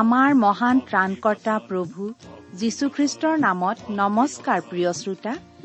আমাৰ মহান ত্ৰাণকৰ্তা প্ৰভু যীশুখ্ৰীষ্টৰ নামত নমস্কাৰ প্ৰিয় শ্ৰোতা।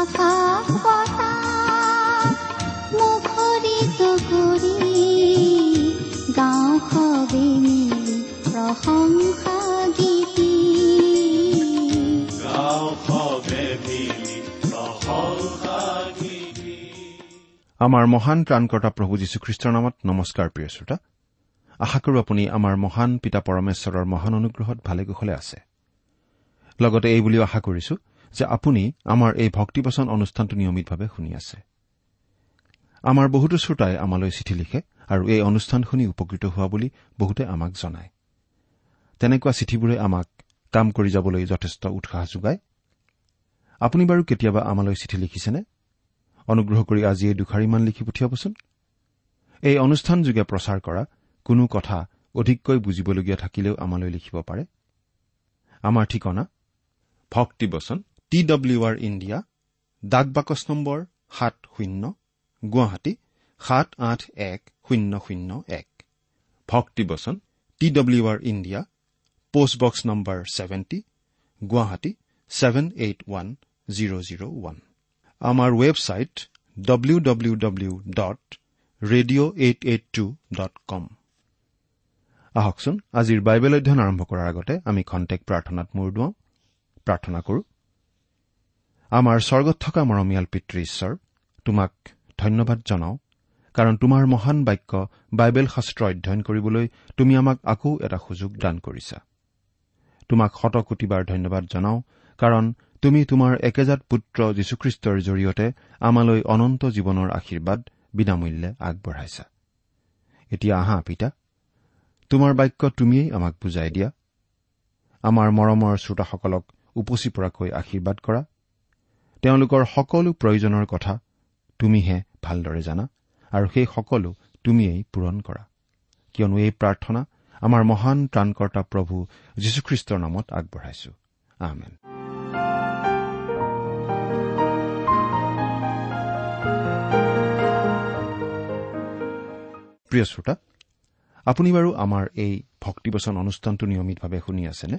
আকাশ বতাহ মুখৰিত কৰি গাঁও সবে মিলি প্ৰশংসা গীতি। গাঁও সবে মিলি প্ৰশংসা গীতি। আমাৰ মহান ত্ৰাণকৰ্তা প্ৰভু যীশুখ্ৰীষ্টৰ নামত নমস্কাৰ প্ৰিয় শ্ৰোতা। আশা কৰো আপুনি আমাৰ মহান পিতা পৰমেশ্বৰৰ মহান অনুগ্ৰহত ভালে কুশলে আছে। লগতে এই বুলিও আশা কৰিছো যে আপুনি আমাৰ এই ভক্তিবচন অনুষ্ঠানটো নিয়মিতভাৱে শুনি আছে। আমাৰ বহুতো শ্ৰোতাই আমালৈ চিঠি লিখে আৰু এই অনুষ্ঠান শুনি উপকৃত হোৱা বুলি বহুতে আমাক জনায়। তেনেকুৱা চিঠিবোৰে আমাক কাম কৰি যাবলৈ যথেষ্ট উৎসাহ যোগায়। আপুনি বাৰু কেতিয়াবা আমালৈ চিঠি লিখিছেনে? অনুগ্ৰহ কৰি আজি এই দুখাৰিমান লিখি পঠিয়াবচোন। এই অনুষ্ঠানযোগে প্ৰচাৰ কৰা কোনো কথা অধিককৈ বুজিবলগীয়া থাকিলেও আমালৈ লিখিব পাৰে। আমাৰ ঠিকনা ভক্তিবচন টি ডব্লিউ আৰ ইণ্ডিয়া ডাক বাকচ নম্বৰ সাত শূন্য গুৱাহাটী সাত আঠ এক শূন্য শূন্য এক। ভক্তিবচন T W R India postbox number seventy Guwahati seven eight one zero' zero' one. আমাৰ website W W W dot radio' eight eight two dot com আহকচোন আজিৰ বাইবেল অধ্যয়ন আৰম্ভ কৰাৰ আগতে আমি খন্তেক প্ৰাৰ্থনাত মূৰ দুৱাওঁ। প্ৰাৰ্থনা কৰো। আমাৰ স্বৰ্গত থকা মৰমীয়াল পিতৃ ঈশ্বৰ তোমাক ধন্যবাদ জনাওঁ কাৰণ তোমাৰ মহান বাক্য বাইবেল শাস্ত্ৰ অধ্যয়ন কৰিবলৈ তুমি আমাক আকৌ এটা সুযোগ দান কৰিছা। তোমাক শতকোটিবাৰ ধন্যবাদ জনাওঁ কাৰণ তুমি তোমাৰ একেজাত পুত্ৰ যীশুখ্ৰীষ্টৰ জৰিয়তে আমালৈ অনন্ত জীৱনৰ আশীৰ্বাদ বিনামূল্যে আগবঢ়াইছা। এতিয়া আহা পিতা তোমাৰ বাক্য তুমিয়েই আমাক বুজাই দিয়া। আমাৰ মৰমৰ শ্ৰোতাসকলক উপচি পৰাকৈ আশীৰ্বাদ কৰা। তেওঁলোকৰ সকলো প্ৰয়োজনৰ কথা তুমিহে ভালদৰে জানা আৰু সেই সকলো তুমিয়েই পূৰণ কৰা। কিয়নো এই প্ৰাৰ্থনা আমাৰ মহান ত্ৰাণকৰ্তা প্ৰভু যীশুখ্ৰীষ্টৰ নামত আগবঢ়াইছো। প্ৰিয় শ্ৰোতা আপুনি বাৰু আমাৰ এই ভক্তিবচন অনুষ্ঠানটো নিয়মিতভাৱে শুনি আছেনে?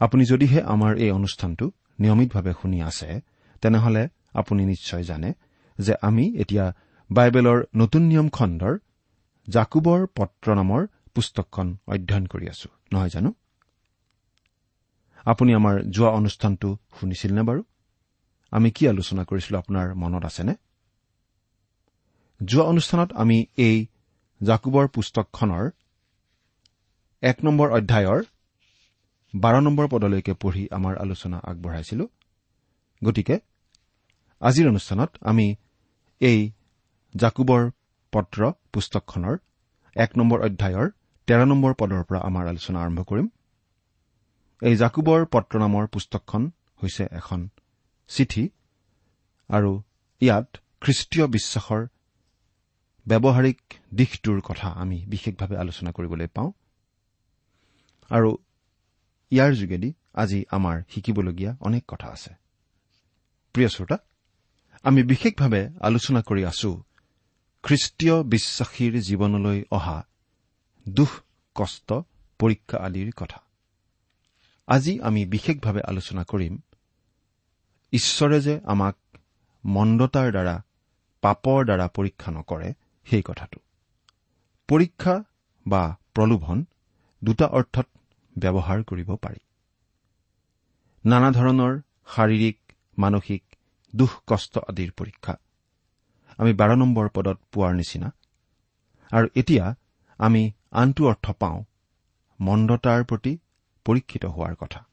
আপুনি যদিহে আমাৰ এই অনুষ্ঠানটো নিয়মিতভাৱে শুনি আছে তেনেহলে আপুনি নিশ্চয় জানে যে আমি এতিয়া বাইবেলৰ নতুন নিয়ম খণ্ডৰ জাকুবৰ পত্ৰ নামৰ পুস্তকখন অধ্যয়ন কৰি আছো নহয় জানো? আপুনি আমাৰ যোৱা অনুষ্ঠানটো শুনিছিল নে বাৰু? আমি কি আলোচনা কৰিছিলো আপোনাৰ মনত আছেনে? যোৱা অনুষ্ঠানত আমি এই জাকুবৰ পুস্তকখনৰ এক নম্বৰ অধ্যায়ৰ বাৰ নম্বৰ পদলৈকে পঢ়ি আমাৰ আলোচনা আগবঢ়াইছিলো। গতিকে আজিৰ অনুষ্ঠানত আমি এই জাকুবৰ পত্ৰ পুস্তকখনৰ এক নম্বৰ অধ্যায়ৰ তেৰ নম্বৰ পদৰ পৰা আমাৰ আলোচনা আৰম্ভ কৰিম। এই জাকুবৰ পত্ৰ নামৰ পুস্তকখন হৈছে এখন চিঠি আৰু ইয়াত খ্ৰীষ্টীয় বিশ্বাসৰ ব্যৱহাৰিক দিশটোৰ কথা আমি বিশেষভাৱে আলোচনা কৰিবলৈ পাওঁ। আৰু ইয়াৰ যোগেদি আজি আমাৰ শিকিবলগীয়া অনেক কথা আছে। প্ৰিয় শ্ৰোতা আমি বিশেষভাৱে আলোচনা কৰি আছো খ্ৰীষ্টীয় বিশ্বাসীৰ জীৱনলৈ অহা দুখ কষ্ট পৰীক্ষা আদিৰ কথা। আজি আমি বিশেষভাৱে আলোচনা কৰিম ঈশ্বৰে যে আমাক মন্দতাৰ দ্বাৰা পাপৰ দ্বাৰা পৰীক্ষা নকৰে সেই কথাটো। পৰীক্ষা বা প্ৰলোভন দুটা অৰ্থত ব্যৱহাৰ কৰিব পাৰি। নানা ধৰণৰ শাৰীৰিক মানসিক দুখ কষ্ট আদিৰ পৰীক্ষা। আমি বাৰ নম্বৰ পদত পোৱাৰ নিচিনা। আৰু এতিয়া আমি আনটো অৰ্থ পাওঁ মন্দতাৰ প্ৰতি পৰীক্ষিত হোৱাৰ কথা।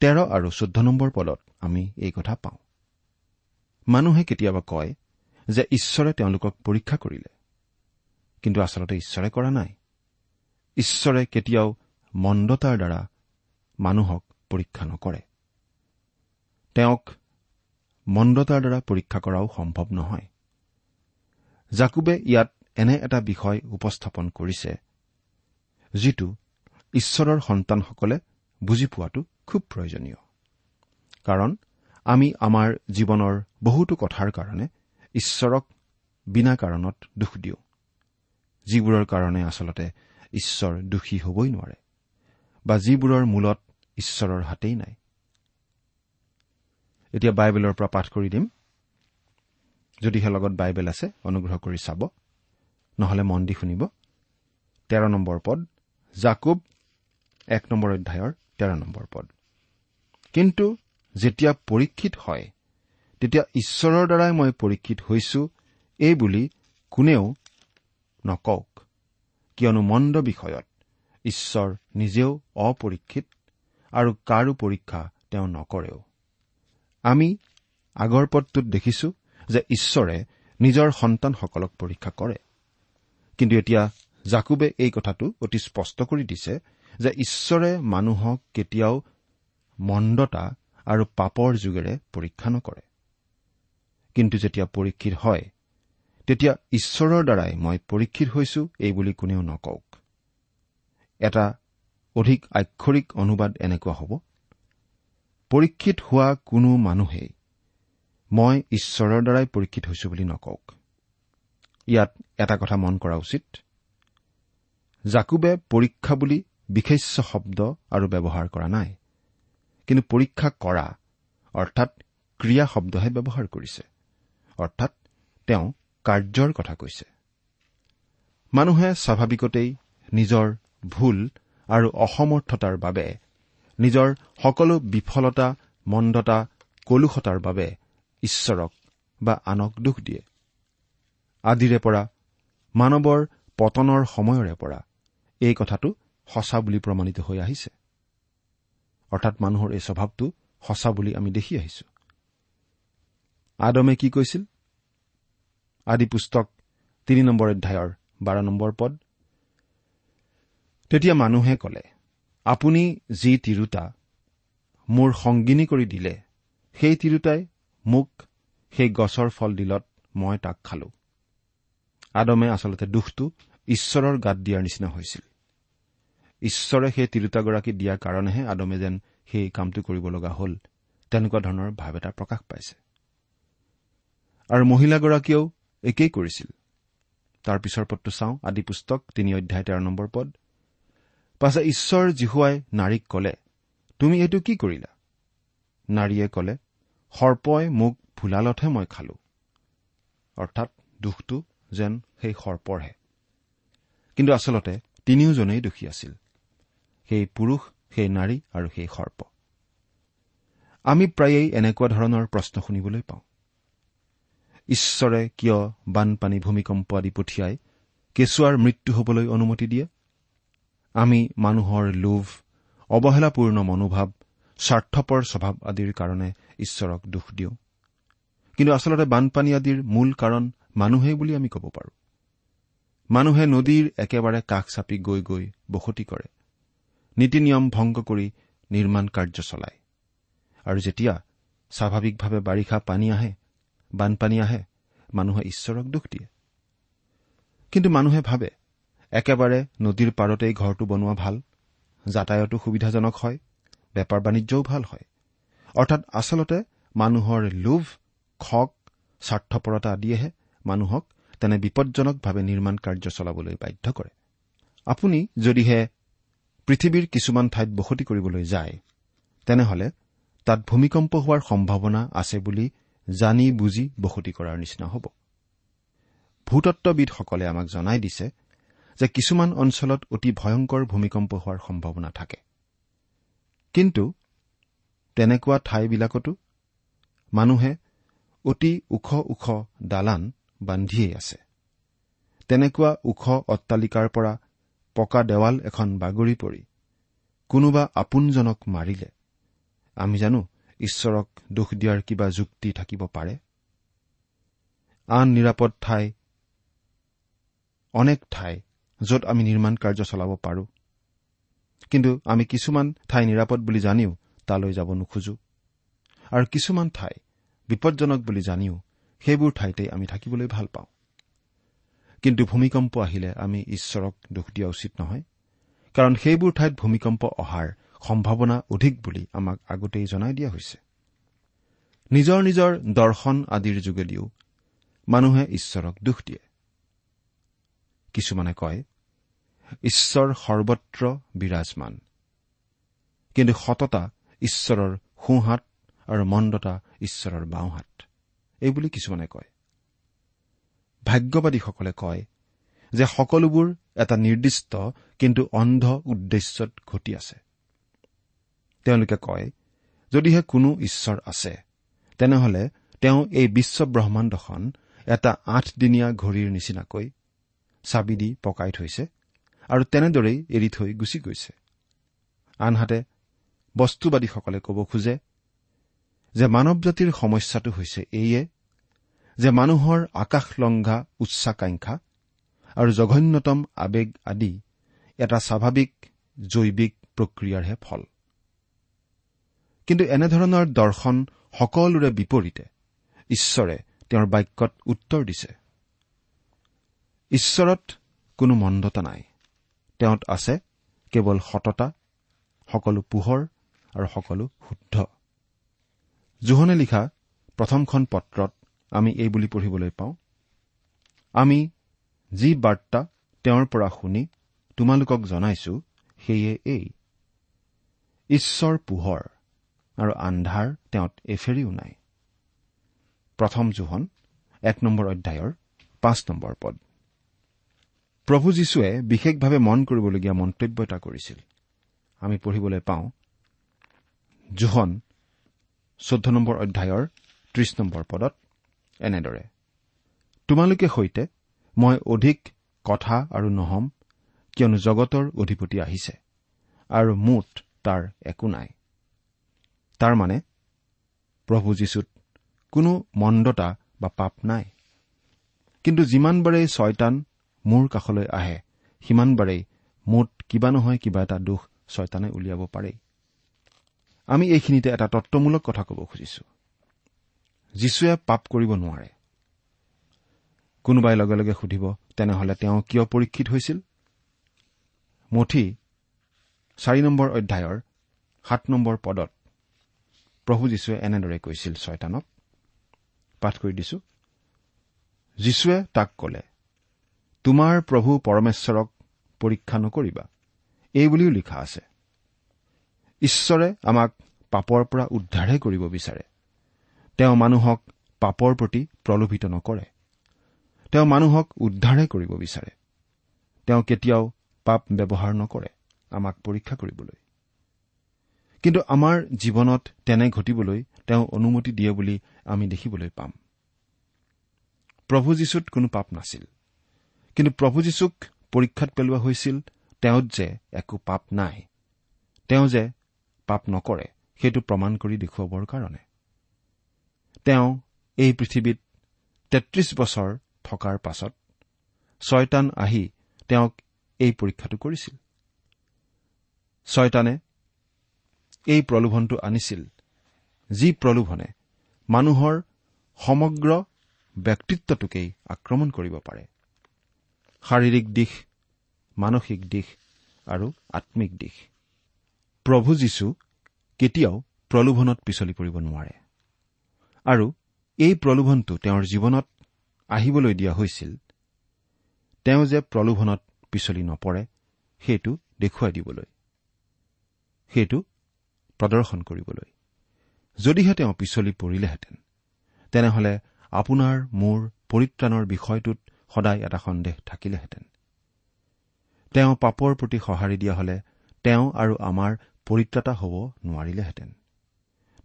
তেৰ আৰু চৈধ্য নম্বৰ পদত আমি এই কথা পাওঁ। মানুহে কেতিয়াবা কয় যে ঈশ্বৰে তেওঁলোকক পৰীক্ষা কৰিলে। কিন্তু আচলতে ঈশ্বৰে কৰা নাই। ঈশ্বৰে কেতিয়াও মন্দতাৰ দ্বাৰা মানুহক পৰীক্ষা নকৰে। তেওঁক মন্দতাৰ দ্বাৰা পৰীক্ষা কৰাও সম্ভৱ নহয়। জাকুবে ইয়াত এনে এটা বিষয় উপস্থাপন কৰিছে যিটো ঈশ্বৰৰ সন্তানসকলে বুজি পোৱাটো খুব প্ৰয়োজনীয়। কাৰণ আমি আমাৰ জীৱনৰ বহুতো কথাৰ কাৰণে ঈশ্বৰক বিনা কাৰণত দোষ দিওঁ। যিবোৰৰ কাৰণে আচলতে ঈশ্বৰ দোষী হবই নোৱাৰে বা যিবোৰৰ মূলত ঈশ্বৰৰ হাতেই নাই। এতিয়া বাইবেলৰ পৰা পাঠ কৰি দিম। যদিহে লগত বাইবেল আছে অনুগ্ৰহ কৰি চাব নহলে মন দি শুনিব। তেৰ নম্বৰ পদ জাকুব এক নম্বৰ অধ্যায়ৰ তেৰ নম্বৰ পদ। কিন্তু যেতিয়া পৰীক্ষিত হয় তেতিয়া ঈশ্বৰৰ দ্বাৰাই মই পৰীক্ষিত হৈছো এই বুলি কোনেও নকওক কিয়নো মন্দ বিষয়ত। ঈশ্বৰ নিজেও অপৰীক্ষিত আৰু কাৰো পৰীক্ষা তেওঁ নকৰেও। আমি আগৰ পদটোত দেখিছো যে ঈশ্বৰে নিজৰ সন্তানসকলক পৰীক্ষা কৰে। কিন্তু এতিয়া জাকুবে এই কথাটো অতি স্পষ্ট কৰি দিছে যে ঈশ্বৰে মানুহক কেতিয়াও মন্দতা আৰু পাপৰ যোগেৰে পৰীক্ষা নকৰে। কিন্তু যেতিয়া পৰীক্ষিত হয় তেতিয়া ঈশ্বৰৰ দ্বাৰাই মই পৰীক্ষিত হৈছো এই বুলি কোনেও নকওক। এটা অধিক আক্ষৰিক অনুবাদ এনেকুৱা হ'ব। পৰীক্ষিত হোৱা কোনো মানুহেই মই ঈশ্বৰৰ দ্বাৰাই পৰীক্ষিত হৈছো বুলি নকওক। ইয়াত এটা কথা মন কৰা উচিত। জাকুবে পৰীক্ষা বুলি বিশেষ শব্দ আৰু ব্যৱহাৰ কৰা নাই। কিন্তু পৰীক্ষা কৰা অৰ্থাৎ ক্ৰিয়া শব্দহে ব্যৱহাৰ কৰিছে। অৰ্থাৎ তেওঁ কাৰ্যৰ কথা কৈছে। মানুহে স্বাভাৱিকতেই নিজৰ ভুল আৰু অসমৰ্থতাৰ বাবে নিজৰ সকলো বিফলতা মন্দতা কলুষতাৰ বাবে ঈশ্বৰক বা আনক দোষ দিয়ে। আদিৰে পৰা মানৱৰ পতনৰ সময়ৰে পৰা এই কথাটো সঁচা বুলি প্ৰমাণিত হৈ আহিছে। অৰ্থাৎ মানুহৰ এই স্বভাৱটো সঁচা বুলি আমি দেখি আহিছো। আদমে কি কৈছিল? আদি পুস্তক তিনি নম্বৰ অধ্যায়ৰ বাৰ নম্বৰ পদ। তেতিয়া মানুহে কলে আপুনি যি তিৰোতা মোৰ সংগিনী কৰি দিলে সেই তিৰোতাই মোক সেই গছৰ ফল দিলত মই তাক খালো। আদমে আচলতে দুখটো ঈশ্বৰৰ গাত দিয়াৰ নিচিনা হৈছিল। ঈশ্বৰে সেই তিৰোতাগৰাকী দিয়াৰ কাৰণেহে আদমে যেন সেই কামটো কৰিব লগা হ'ল। তেনেকুৱা ধৰণৰ ভাৱ এটা প্ৰকাশ পাইছে। আৰু মহিলাগৰাকীয়েও একেই কৰিছিল। তাৰ পিছৰ পদটো চাওঁ আদি পুস্তক তিনি অধ্যায় তেৰ নম্বৰ পদ। পাছে ঈশ্বৰ জীহুৱাই নাৰীক কলে তুমি এইটো কি কৰিলা? নাৰীয়ে কলে সৰ্পই মোক ভোলালতহে মই খালো। অৰ্থাৎ দুখটো যেন সেই সৰ্পৰহে। কিন্তু আচলতে তিনিওজনেই দোষী আছিল। সেই পুৰুষ সেই নাৰী আৰু সেই সৰ্প। আমি প্ৰায়েই এনেকুৱা ধৰণৰ প্ৰশ্ন শুনিবলৈ পাওঁ। ঈশ্বৰে কিয় বানপানী ভূমিকম্প আদি পঠিয়াই কেঁচুৱাৰ মৃত্যু হবলৈ অনুমতি দিয়ে? আমি মানুহৰ লোভ অৱহেলাপূৰ্ণ মনোভাৱ স্বাৰ্থপৰ স্বভাৱ আদিৰ কাৰণে ঈশ্বৰক দোষ দিওঁ। কিন্তু আচলতে বানপানী আদিৰ মূল কাৰণ মানুহেই বুলি আমি ক'ব পাৰোঁ। মানুহে নদীৰ একেবাৰে কাষ চাপি গৈ গৈ বসতি কৰে। নীতি নিয়ম ভংগ কৰি নিৰ্মাণ কাৰ্য চলায়। আৰু যেতিয়া স্বাভাৱিকভাৱে বাৰিষা পানী আহে বানপানী আহে মানুহে ঈশ্বৰক দোষ দিয়ে। কিন্তু মানুহে ভাবে একেবাৰে নদীৰ পাৰতেই ঘৰটো বনোৱা ভাল যাতায়তো সুবিধাজনক হয় বেপাৰ বাণিজ্যও ভাল হয়। অৰ্থাৎ আচলতে মানুহৰ লোভ খক স্বাৰ্থপৰতা আদিয়েহে মানুহক তেনে বিপদজনকভাৱে নিৰ্মাণ কাৰ্য চলাবলৈ বাধ্য কৰে। আপুনি যদিহে পৃথিৱীৰ কিছুমান ঠাইত বসতি কৰিবলৈ যায় তেনেহলে তাত ভূমিকম্প হোৱাৰ সম্ভাৱনা আছে বুলি জানি বুজি বসতি কৰাৰ নিচিনা হ'ব। ভূতত্ববিদসকলে আমাক জনাই দিছে যে কিছুমান অঞ্চলত অতি ভয়ংকৰ ভূমিকম্প হোৱাৰ সম্ভাৱনা থাকে। কিন্তু তেনেকুৱা ঠাইবিলাকতো মানুহে অতি ওখ ওখ দালান বান্ধিয়েই আছে। তেনেকুৱা ওখ অট্টালিকাৰ পৰা পকা দেৱাল এখন বাগৰি পৰি কোনোবা আপোনজনক মাৰিলে। আমি জানো ঈশ্বৰক দোষ দিয়াৰ কিবা যুক্তি থাকিব পাৰে? আন নিৰাপদ ঠাই অনেক ঠাই য'ত আমি নিৰ্মাণ কাৰ্য চলাব পাৰো। কিন্তু আমি কিছুমান ঠাই নিৰাপদ বুলি জানিও তালৈ যাব নোখোজো। আৰু কিছুমান ঠাই বিপদজনক বুলি জানিও সেইবোৰ ঠাইতে আমি থাকিবলৈ ভাল পাওঁ। কিন্তু ভূমিকম্প আহিলে আমি ঈশ্বৰক দোষ দিয়া উচিত নহয় কাৰণ সেইবোৰ ঠাইত ভূমিকম্প অহাৰ সম্ভাৱনা অধিক বুলি আমাক আগতেই জনাই দিয়া হৈছে। নিজৰ নিজৰ দৰ্শন আদিৰ যোগেদিও মানুহে ঈশ্বৰক দোষ দিয়ে। কিছুমানে কয় ঈশ্বৰ সৰ্বত্ৰ বিৰাজমান। কিন্তু সততা ঈশ্বৰৰ সোঁহাত আৰু মন্দতা ঈশ্বৰৰ বাওঁহাত। এইবুলি কিছুমানে কয়। ভাগ্যবাদীসকলে কয় যে সকলোবোৰ এটা নিৰ্দিষ্ট কিন্তু অন্ধ উদ্দেশ্যত ঘটি আছে। তেওঁলোকে কয় যদিহে কোনো ঈশ্বৰ আছে তেনেহলে তেওঁ এই বিশ্ব ব্ৰহ্মাণ্ডখন এটা আঠদিনীয়া ঘড়ীৰ নিচিনাকৈ চাবি দি পকাই থৈছে আৰু তেনেদৰেই এৰি থৈ গুচি গৈছে। আনহাতে বস্তুবাদীসকলে ক'ব খোজে যে মানৱ জাতিৰ সমস্যাটো হৈছে এইয়ে যে মানুহৰ আকাশলংঘা উচ্চাকাংক্ষা আৰু জঘন্যতম আৱেগ আদি এটা স্বাভাৱিক জৈৱিক প্ৰক্ৰিয়াৰহে ফল। কিন্তু এনেধৰণৰ দৰ্শন সকলোৰে বিপৰীতে। ঈশ্বৰে তেওঁৰ বাক্যত উত্তৰ দিছে। ঈশ্বৰত কোনো মন্দতা নাই। তেওঁত আছে কেৱল সততা সকলো পোহৰ আৰু সকলো শুদ্ধ। জোহনে লিখা প্ৰথমখন পত্ৰত আমি এই বুলি পঢ়িবলৈ পাওঁ আমি যি বাৰ্তা তেওঁৰ পৰা শুনি তোমালোকক জনাইছো সেয়ে এই। ঈশ্বৰ পোহৰ। আৰু আন্ধাৰ তেওঁত এফেৰিও নাই। প্ৰথম জোহন এক নম্বৰ অধ্যায়ৰ পাঁচ নম্বৰ পদ। প্ৰভু যীশুৱে বিশেষভাৱে মন কৰিবলগীয়া মন্তব্য এটা কৰিছিল। আমি পঢ়িবলৈ পাওঁ জোহন চৈধ্য নম্বৰ অধ্যায়ৰ ত্ৰিশ নম্বৰ পদত এনেদৰে তোমালোকে সৈতে মই অধিক কথা আৰু নহম কিয়নো জগতৰ অধিপতি আহিছে আৰু মুঠ তাৰ একো নাই। তাৰ মানে প্ৰভু যীশুত কোনো মন্দতা বা পাপ নাই। কিন্তু যিমানবাৰেই ছয়তান মোৰ কাষলৈ আহে সিমানবাৰেই মুঠ কিবা নহয় কিবা এটা দোষ ছয়তানে উলিয়াব পাৰেই। আমি এইখিনিতে এটা তত্বমূলক কথা ক'ব খুজিছো। যীশুৱে পাপ কৰিব নোৱাৰে। কোনোবাই লগে লগে সুধিব তেনেহলে তেওঁ কিয় পৰীক্ষিত হৈছিল? মঠি চাৰি নম্বৰ অধ্যায়ৰ সাত নম্বৰ পদত প্ৰভু যীশুৱে এনেদৰে কৈছিল ছয়তানক পাঠ কৰি দিছো। যীশুৱে তাক কলে তোমাৰ প্ৰভু পৰমেশ্বৰক পৰীক্ষা নকৰিবা। এই বুলিও লিখা আছে। ঈশ্বৰে আমাক পাপৰ পৰা উদ্ধাৰহে কৰিব বিচাৰে। তেওঁ মানুহক পাপৰ প্ৰতি প্ৰলোভিত নকৰে। তেওঁ মানুহক উদ্ধাৰহে কৰিব বিচাৰে। তেওঁ কেতিয়াও পাপ ব্যৱহাৰ নকৰে আমাক পৰীক্ষা কৰিবলৈ। কিন্তু আমাৰ জীৱনত তেনে ঘটিবলৈ তেওঁ অনুমতি দিয়ে বুলি আমি দেখিবলৈ পাম। প্ৰভু যীশুত কোনো পাপ নাছিল। কিন্তু প্ৰভু যীশুক পৰীক্ষাত পেলোৱা হৈছিল তেওঁত যে একো পাপ নাই। তেওঁ যে পাপ নকৰে সেইটো প্ৰমাণ কৰি দেখুৱাবৰ কাৰণে। তেওঁ এই পৃথিৱীত তেত্ৰিছ বছৰ থকাৰ পাছত ছয়তান আহি তেওঁক এই পৰীক্ষাটো কৰিছিল। ছয়তানে এই প্ৰলোভনটো আনিছিল যি প্ৰলোভনে মানুহৰ সমগ্ৰ ব্যক্তিত্বটোকেই আক্ৰমণ কৰিব পাৰে। শাৰীৰিক দিশ মানসিক দিশ আৰু আম্মিক দিশ। প্ৰভু যীশু কেতিয়াও প্ৰলোভনত পিছলি পৰিব নোৱাৰে। আৰু এই প্ৰলোভনটো তেওঁৰ জীৱনত আহিবলৈ দিয়া হৈছিল। তেওঁ যে প্ৰলোভনত পিছলি নপৰে সেইটো দেখুৱাই দিবলৈ। সেইটো প্ৰদৰ্শন কৰিবলৈ। যদিহে তেওঁ পিছলি পৰিলেহেঁতেন তেনেহলে আপোনাৰ মোৰ পৰিত্ৰাণৰ বিষয়টোত সদায় এটা সন্দেহ থাকিলেহেঁতেন। তেওঁ পাপৰ প্ৰতি সঁহাৰি দিয়া হলে তেওঁ আৰু আমাৰ পৰিত্ৰাতা হ'ব নোৱাৰিলেহেঁতেন।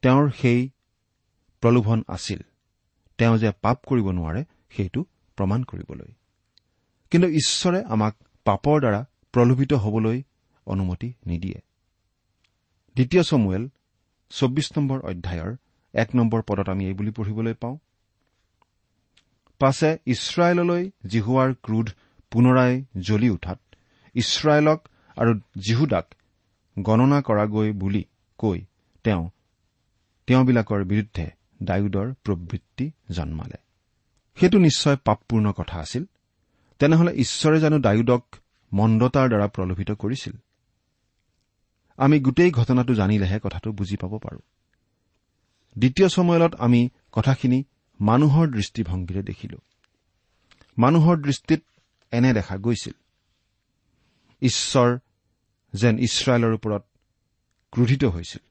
তেওঁৰ সেই প্ৰলোভন আছিল তেওঁ যে পাপ কৰিব নোৱাৰে সেইটো প্ৰমাণ কৰিবলৈ। কিন্তু ঈশ্বৰে আমাক পাপৰ দ্বাৰা প্ৰলোভিত হবলৈ অনুমতি নিদিয়ে। দ্বিতীয় চমুৱেল চৌব্বিছ নম্বৰ অধ্যায়ৰ এক নম্বৰ পদত আমি এই বুলি পঢ়িবলৈ পাওঁ। পাছে ইছৰাইললৈ জিহুৱাৰ ক্ৰোধ পুনৰাই জ্বলি উঠাত ইছৰাইলক আৰু জিহুদাক গণনা কৰাগৈ বুলি কৈ তেওঁ তেওঁবিলাকৰ বিৰুদ্ধে ডায়ুদৰ প্ৰবৃত্তি জন্মালে। সেইটো নিশ্চয় পাপপূৰ্ণ কথা আছিল। তেনেহলে ঈশ্বৰে জানো ডায়ুদক মন্দতাৰ দ্বাৰা প্ৰলোভিত কৰিছিল। আমি গোটেই ঘটনাটো জানিলেহে কথাটো বুজি পাব পাৰোঁ। দ্বিতীয় সময়লত আমি কথাখিনি মানুহৰ দৃষ্টিভংগীৰে দেখিলো। মানুহৰ দৃষ্টিত এনে দেখা গৈছিল। ঈশ্বৰ যেন ইছৰাইলৰ ওপৰত ক্ৰোধিত হৈছিল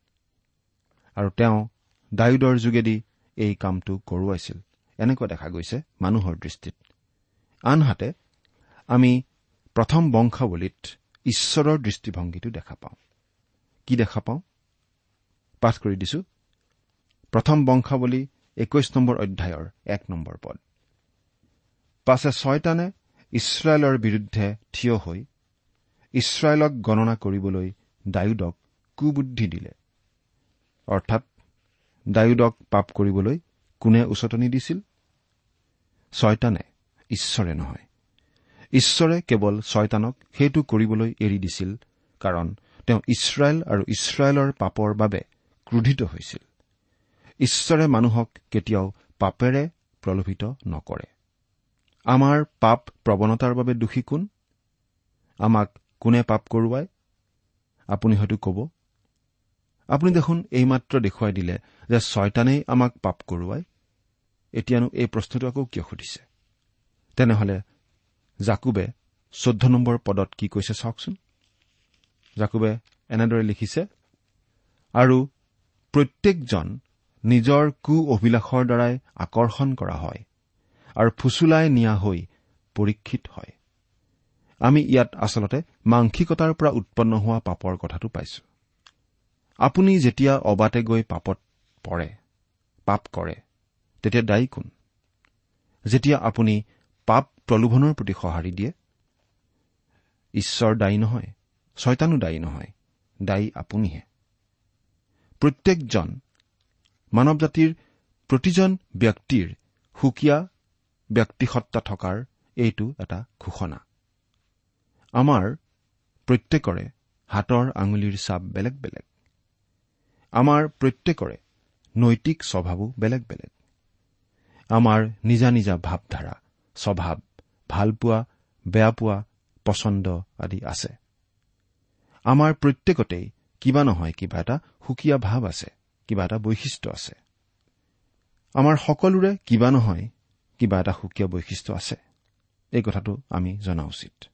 আৰু তেওঁ ডায়ুদৰ যোগেদি এই কামটো কৰোৱাইছিল। এনেকুৱা দেখা গৈছে মানুহৰ দৃষ্টিত। আনহাতে আমি প্ৰথম বংশাৱলীত ঈশ্বৰৰ দৃষ্টিভংগীটো দেখা পাওঁ। কি দেখা পাওঁ পাঠ কৰি দিছো। প্ৰথম বংশাৱলী একৈশ নম্বৰ অধ্যায়ৰ এক নম্বৰ পদ। পাছে ছয়তানে ইছৰাইলৰ বিৰুদ্ধে থিয় হৈ ইছৰাইলক গণনা কৰিবলৈ ডায়ুদক কুবুদ্ধি দিলে। অৰ্থাৎ ডায়ুদক পাপ কৰিবলৈ কোনে উচতনি দিছিল? ছয়তানে ঈশ্বৰে নহয়। ঈশ্বৰে কেৱল ছয়তানক সেইটো কৰিবলৈ এৰি দিছিল কাৰণ তেওঁ ইছৰাইল আৰু ইছৰাইলৰ পাপৰ বাবে ক্ৰোধিত হৈছিল। ঈশ্বৰে মানুহক কেতিয়াও পাপেৰে প্ৰলোভিত নকৰে। আমাৰ পাপ প্ৰৱণতাৰ বাবে দোষী কোন? আমাক কোনে পাপ কৰোৱাই আপুনি হয়তো ক'ব। আপুনি দেখোন এইমাত্ৰ দেখুৱাই দিলে যে ছয়তানেই আমাক পাপ কৰোৱাই এতিয়ানো এই প্ৰশ্নটো আকৌ কিয় সুধিছে? তেনেহলে জাকুবে চৈধ্য নম্বৰ পদত কি কৈছে চাওকচোন। জাকুবে এনেদৰে লিখিছে আৰু প্ৰত্যেকজন নিজৰ কু অভিলাষৰ দ্বাৰাই আকৰ্ষণ কৰা হয় আৰু ফুচুলাই নিয়া হৈ পৰীক্ষিত হয়। আমি ইয়াত আচলতে মাংসিকতাৰ পৰা উৎপন্ন হোৱা পাপৰ কথাটো পাইছো। আপুনি যেতিয়া অবাতে গৈ পাপত পৰে পাপ কৰে তেতিয়া দায়ী কোন? যেতিয়া আপুনি পাপ প্ৰলোভনৰ প্ৰতি সঁহাৰি দিয়ে ঈশ্বৰ দায়ী নহয়। ছয়তানো দায়ী নহয় দায়ী আপুনিহে। প্ৰত্যেকজন মানৱ জাতিৰ প্ৰতিজন ব্যক্তিৰ সুকীয়া ব্যক্তিসত্তা থকাৰ এইটো এটা ঘোষণা। আমাৰ প্ৰত্যেকৰে হাতৰ আঙুলিৰ চাপ বেলেগ বেলেগ। আমাৰ প্ৰত্যেকৰে নৈতিক স্বভাৱো বেলেগ বেলেগ। আমাৰ নিজা নিজা ভাৱধাৰা স্বভাৱ ভালপোৱা বেয়া পোৱা পচন্দ আদি আছে। আমাৰ প্ৰত্যেকতেই কিবা নহয় কিবা এটা সুকীয়া ভাৱ আছে কিবা এটা বৈশিষ্ট্য আছে। আমাৰ সকলোৰে কিবা নহয় কিবা এটা সুকীয়া বৈশিষ্ট্য আছে। এই কথাটো আমি জনা উচিত।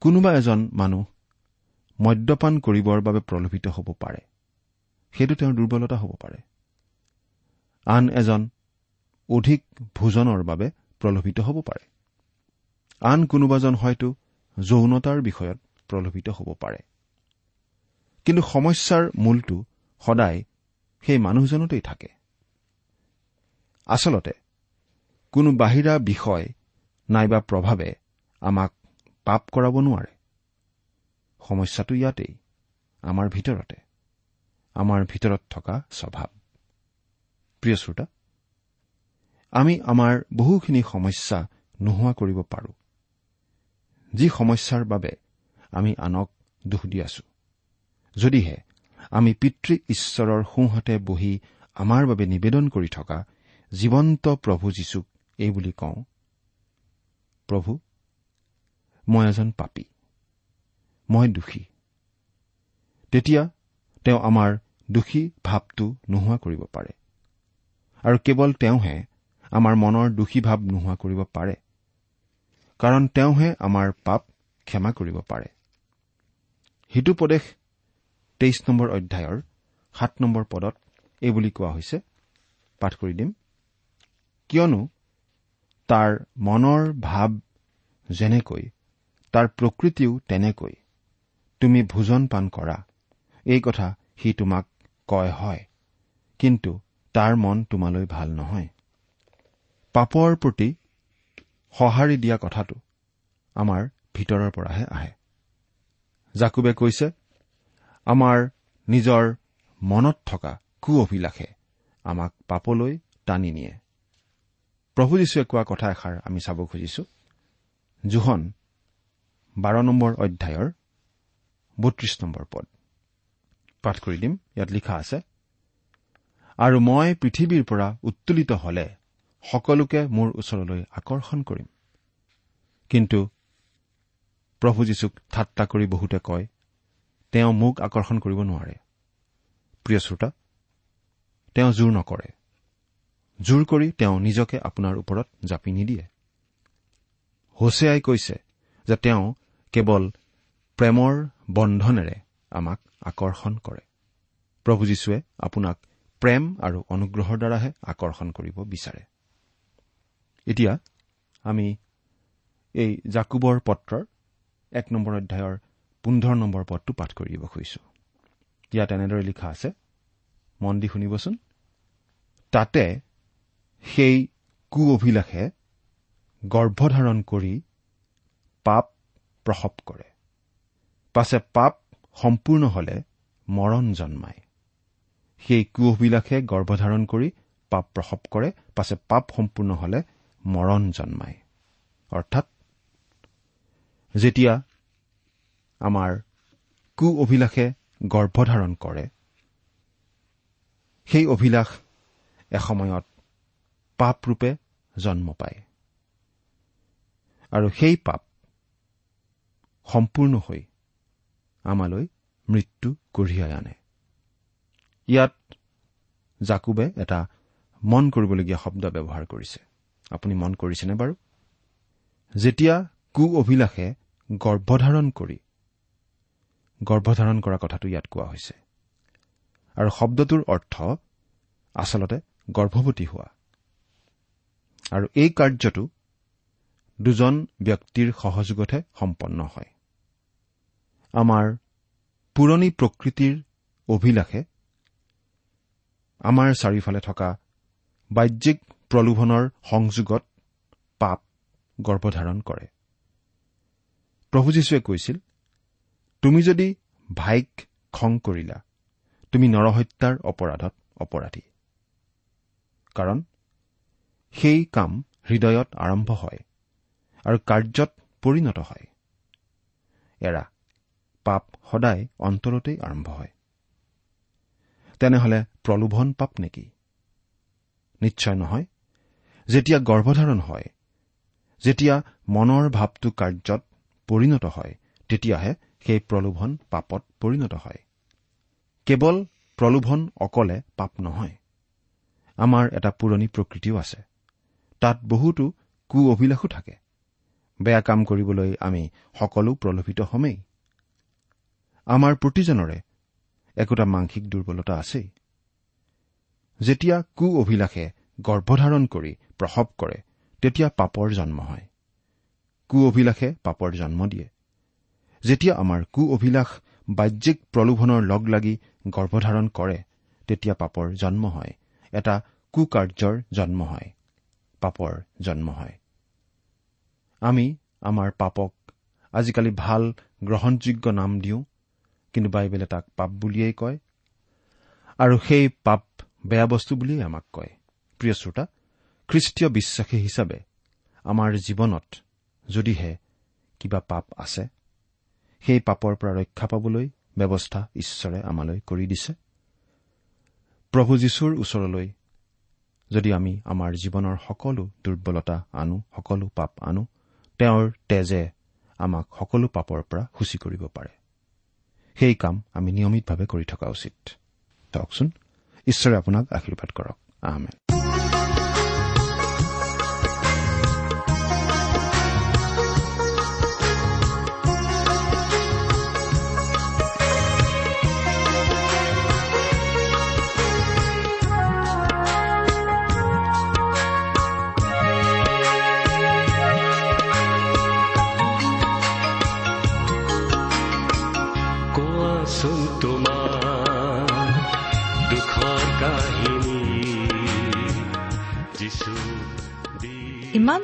কোনোবা এজন মানুহ মদ্যপান কৰিবৰ বাবে প্ৰলোভিত হ'ব পাৰে। সেইটো তেওঁৰ দুৰ্বলতা হ'ব পাৰে। আন এজন অধিক ভোজনৰ বাবে প্ৰলোভিত হ'ব পাৰে। আন কোনোবাজন হয়তো যৌনতাৰ বিষয়ত প্ৰলোভিত হ'ব পাৰে। কিন্তু সমস্যাৰ মূলটো সদায় সেই মানুহজনতেই থাকে। আচলতে কোনো বাহিৰা বিষয় নাইবা প্ৰভাৱে আমাক পাপ কৰাব নোৱাৰে। সমস্যাটো ইয়াতেই আমাৰ ভিতৰতে আমাৰ ভিতৰত থকা স্বভাৱ। প্ৰিয় শ্ৰোতা আমি আমাৰ বহুখিনি সমস্যা নোহোৱা কৰিব পাৰোঁ। যি সমস্যাৰ বাবে আমি আনক দোষ দি আছো। যদিহে আমি পিতৃ ঈশ্বৰৰ সোঁহাতে বহি আমাৰ বাবে নিবেদন কৰি থকা জীৱন্ত প্ৰভু যীশুক এই বুলি কওঁ প্ৰভু মই এজন পাপী। মই দোষী। তেতিয়া তেওঁ আমাৰ দোষী ভাৱটো নোহোৱা কৰিব পাৰে আৰু কেৱল তেওঁহে আমাৰ মনৰ দোষী ভাৱ নোহোৱা কৰিব পাৰে। কাৰণ তেওঁহে আমাৰ পাপ ক্ষমা কৰিব পাৰে। সিটোপদেশ তেইছ নম্বৰ অধ্যায়ৰ সাত নম্বৰ পদত এই বুলি কোৱা হৈছে। পাঠ কৰি দিম। কিয়নো তাৰ মনৰ ভাৱ যেনেকৈ তাৰ প্ৰকৃতিও তেনেকৈ। তুমি ভোজন পান কৰা। এই কথা সি তোমাক কয় হয়। কিন্তু তাৰ মন তোমালৈ ভাল নহয়। পাপৰ প্ৰতি সঁহাৰি দিয়া কথাটো আমাৰ ভিতৰৰ পৰাহে আহে। জাকুবে কৈছে আমাৰ নিজৰ মনত থকা কু অভিলাষে আমাক পাপলৈ টানি নিয়ে। প্ৰভু যীশুৱে কোৱা কথা এষাৰ আমি চাব খুজিছো। জোহন বাৰ নম্বৰ অধ্যায়ৰ বত্ৰিশ নম্বৰ পদ। পাঠ কৰি দিম। ইয়াত লিখা আছে আৰু মই পৃথিৱীৰ পৰা উত্তোলিত হলে সকলোকে মোৰ ওচৰলৈ আকৰ্ষণ কৰিম। কিন্তু প্ৰভু যীশুক ঠাট্টা কৰি বহুতে কয় তেওঁ মোক আকৰ্ষণ কৰিব নোৱাৰে। প্ৰিয় শ্ৰোতা তেওঁ জোৰ নকৰে। জোৰ কৰি তেওঁ নিজকে আপোনাৰ ওপৰত জাপি নিদিয়ে। হোছেয়াই কৈছে যে তেওঁ কেৱল প্ৰেমৰ বন্ধনেৰে আমাক আকৰ্ষণ কৰে। প্ৰভু যীশুৱে আপোনাক প্ৰেম আৰু অনুগ্ৰহৰ দ্বাৰাহে আকৰ্ষণ কৰিব বিচাৰে। এতিয়া আমি এই জাকুবৰ পত্ৰৰ এক নম্বৰ অধ্যায়ৰ পোন্ধৰ নম্বৰ পদটো পাঠ কৰি দিব খুজিছো। ইয়াত এনেদৰে লিখা আছে মন দি শুনিবচোন। তাতে সেই কু অভিলাষে গৰ্ভধাৰণ কৰি পাপ প্ৰসৱ কৰে। পাছে পাপ সম্পূৰ্ণ হলে মৰণ জন্মায়। সেই কু অভিলাষে গৰ্ভধাৰণ কৰি পাপ প্ৰসৱ কৰে পাছে পাপ সম্পূৰ্ণ হলে মৰণ জন্মায়। অৰ্থাৎ যেতিয়া আমাৰ কু অভিলাষে গৰ্ভধাৰণ কৰে সেই অভিলাষ এসময়ত পাপৰূপে জন্ম পায়। আৰু সেই পাপ সম্পূৰ্ণ হৈ আমালৈ মৃত্যু কঢ়িয়াই আনে। ইয়াত জাকুবে এটা মন কৰিবলগীয়া শব্দ ব্যৱহাৰ কৰিছে। আপুনি মন কৰিছেনে বাৰু? যেতিয়া কু অভিলাষে গৰ্ভধাৰণ কৰি। গৰ্ভধাৰণ কৰা কথাটো ইয়াত কোৱা হৈছে। আৰু শব্দটোৰ অৰ্থ আচলতে গৰ্ভৱতী হোৱা। আৰু এই কাৰ্যটো দুজন ব্যক্তিৰ সহযোগতহে সম্পন্ন হয়। আমাৰ পুৰণি প্ৰকৃতিৰ অভিলাষে আমাৰ চাৰিওফালে থকা বাহ্যিক প্ৰলোভনৰ সংযোগত পাপ গৰ্ভধাৰণ কৰে। প্ৰভু যীশুৱে কৈছিল তুমি যদি ভাইক খং কৰিলা তুমি নৰহত্যাৰ অপৰাধত অপৰাধী। কাৰণ সেই কাম হৃদয়ত আৰম্ভ হয় আৰু কাৰ্যত পৰিণত হয়। এৰা পাপ সদায় অন্তৰতেই আৰম্ভ হয়। তেনেহলে প্ৰলোভন পাপ নেকি? নিশ্চয় নহয়। যেতিয়া গৰ্ভধাৰণ হয় যেতিয়া মনৰ ভাৱটো কাৰ্যত পৰিণত হয়। তেতিয়াহে সেই প্ৰলোভন পাপত পৰিণত হয়। কেৱল প্ৰলোভন অকলে পাপ নহয়। আমাৰ এটা পুৰণি প্ৰকৃতিও আছে। তাত বহুতো কু অভিলাষো থাকে। বেয়া কাম কৰিবলৈ আমি সকলো প্ৰলোভিত হমেই। আমাৰ প্ৰতিজনৰে একোটা মানসিক দুৰ্বলতা আছেই। যেতিয়া কু অভিলাষে গৰ্ভধাৰণ কৰি প্ৰসৱ কৰে তেতিয়া পাপৰ জন্ম হয়। কু অভিলাষে পাপৰ জন্ম দিয়ে। যেতিয়া আমাৰ কু অভিলাষ বাহ্যিক প্ৰলোভনৰ লগ লাগি গৰ্ভধাৰণ কৰে তেতিয়া পাপৰ জন্ম হয়। এটা কুকাৰ্যৰ জন্ম হয়। পাপৰ জন্ম হয়। আমি আমাৰ পাপক আজিকালি ভাল গ্ৰহণযোগ্য নাম দিওঁ কিন্তু বাইবেলে তাক পাপ বুলিয়েই কয়। আৰু সেই পাপ বেয়া বস্তু বুলিয়েই আমাক কয়। প্ৰিয় শ্ৰোতা খ্ৰীষ্টীয় বিশ্বাসী হিচাপে আমাৰ জীৱনত যদিহে কিবা পাপ আছে সেই পাপৰ পৰা ৰক্ষা পাবলৈ ব্যৱস্থা ঈশ্বৰে আমালৈ কৰি দিছে। প্ৰভু যীশুৰ ওচৰলৈ যদি আমি আমাৰ জীৱনৰ সকলো দুৰ্বলতা আনো সকলো পাপ আনো তেওঁৰ তেজে আমাক সকলো পাপৰ পৰা সূচী কৰিব পাৰে। সেই কাম আমি নিয়মিতভাৱে কৰি থকা উচিত। ঈশ্বৰে আপোনাক আশীৰ্বাদ কৰক। আহমেদ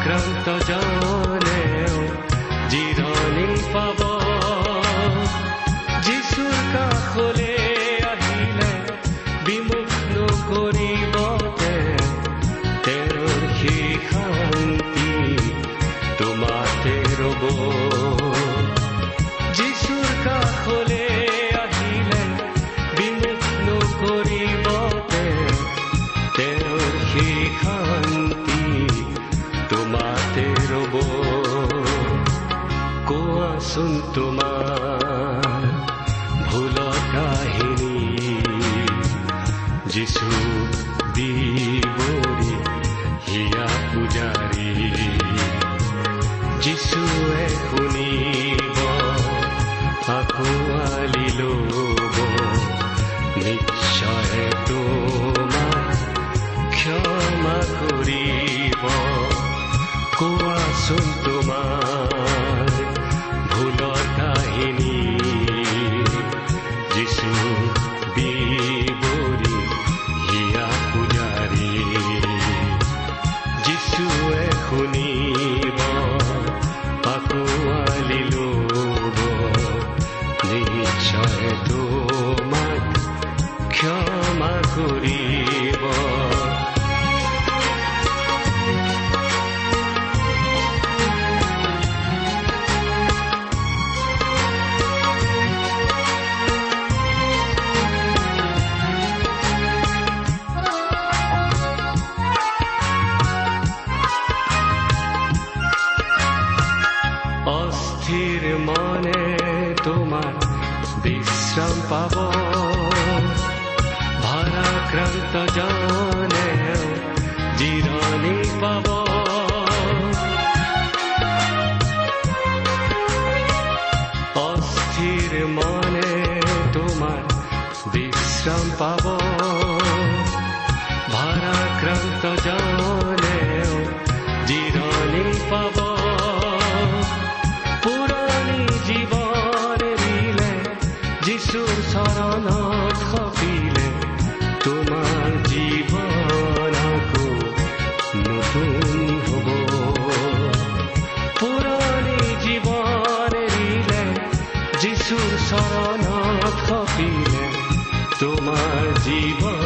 ভাৰাক্ৰান্ত জনেও জিৰণি পাব। যিচুৰ কাষলে কৰিব কোৱাচোন ভাৰাক্ৰান্ত জনে জিৰণি পাব অস্থিৰ মনে তোমাৰ বিশ্ৰাম পাব ভাৰাক্ৰান্ত জনে জিৰণি পাব পুৰণি জীৱন এৰিলে যিচুৰ চৰণত সপিলে তোমাৰ জীৱন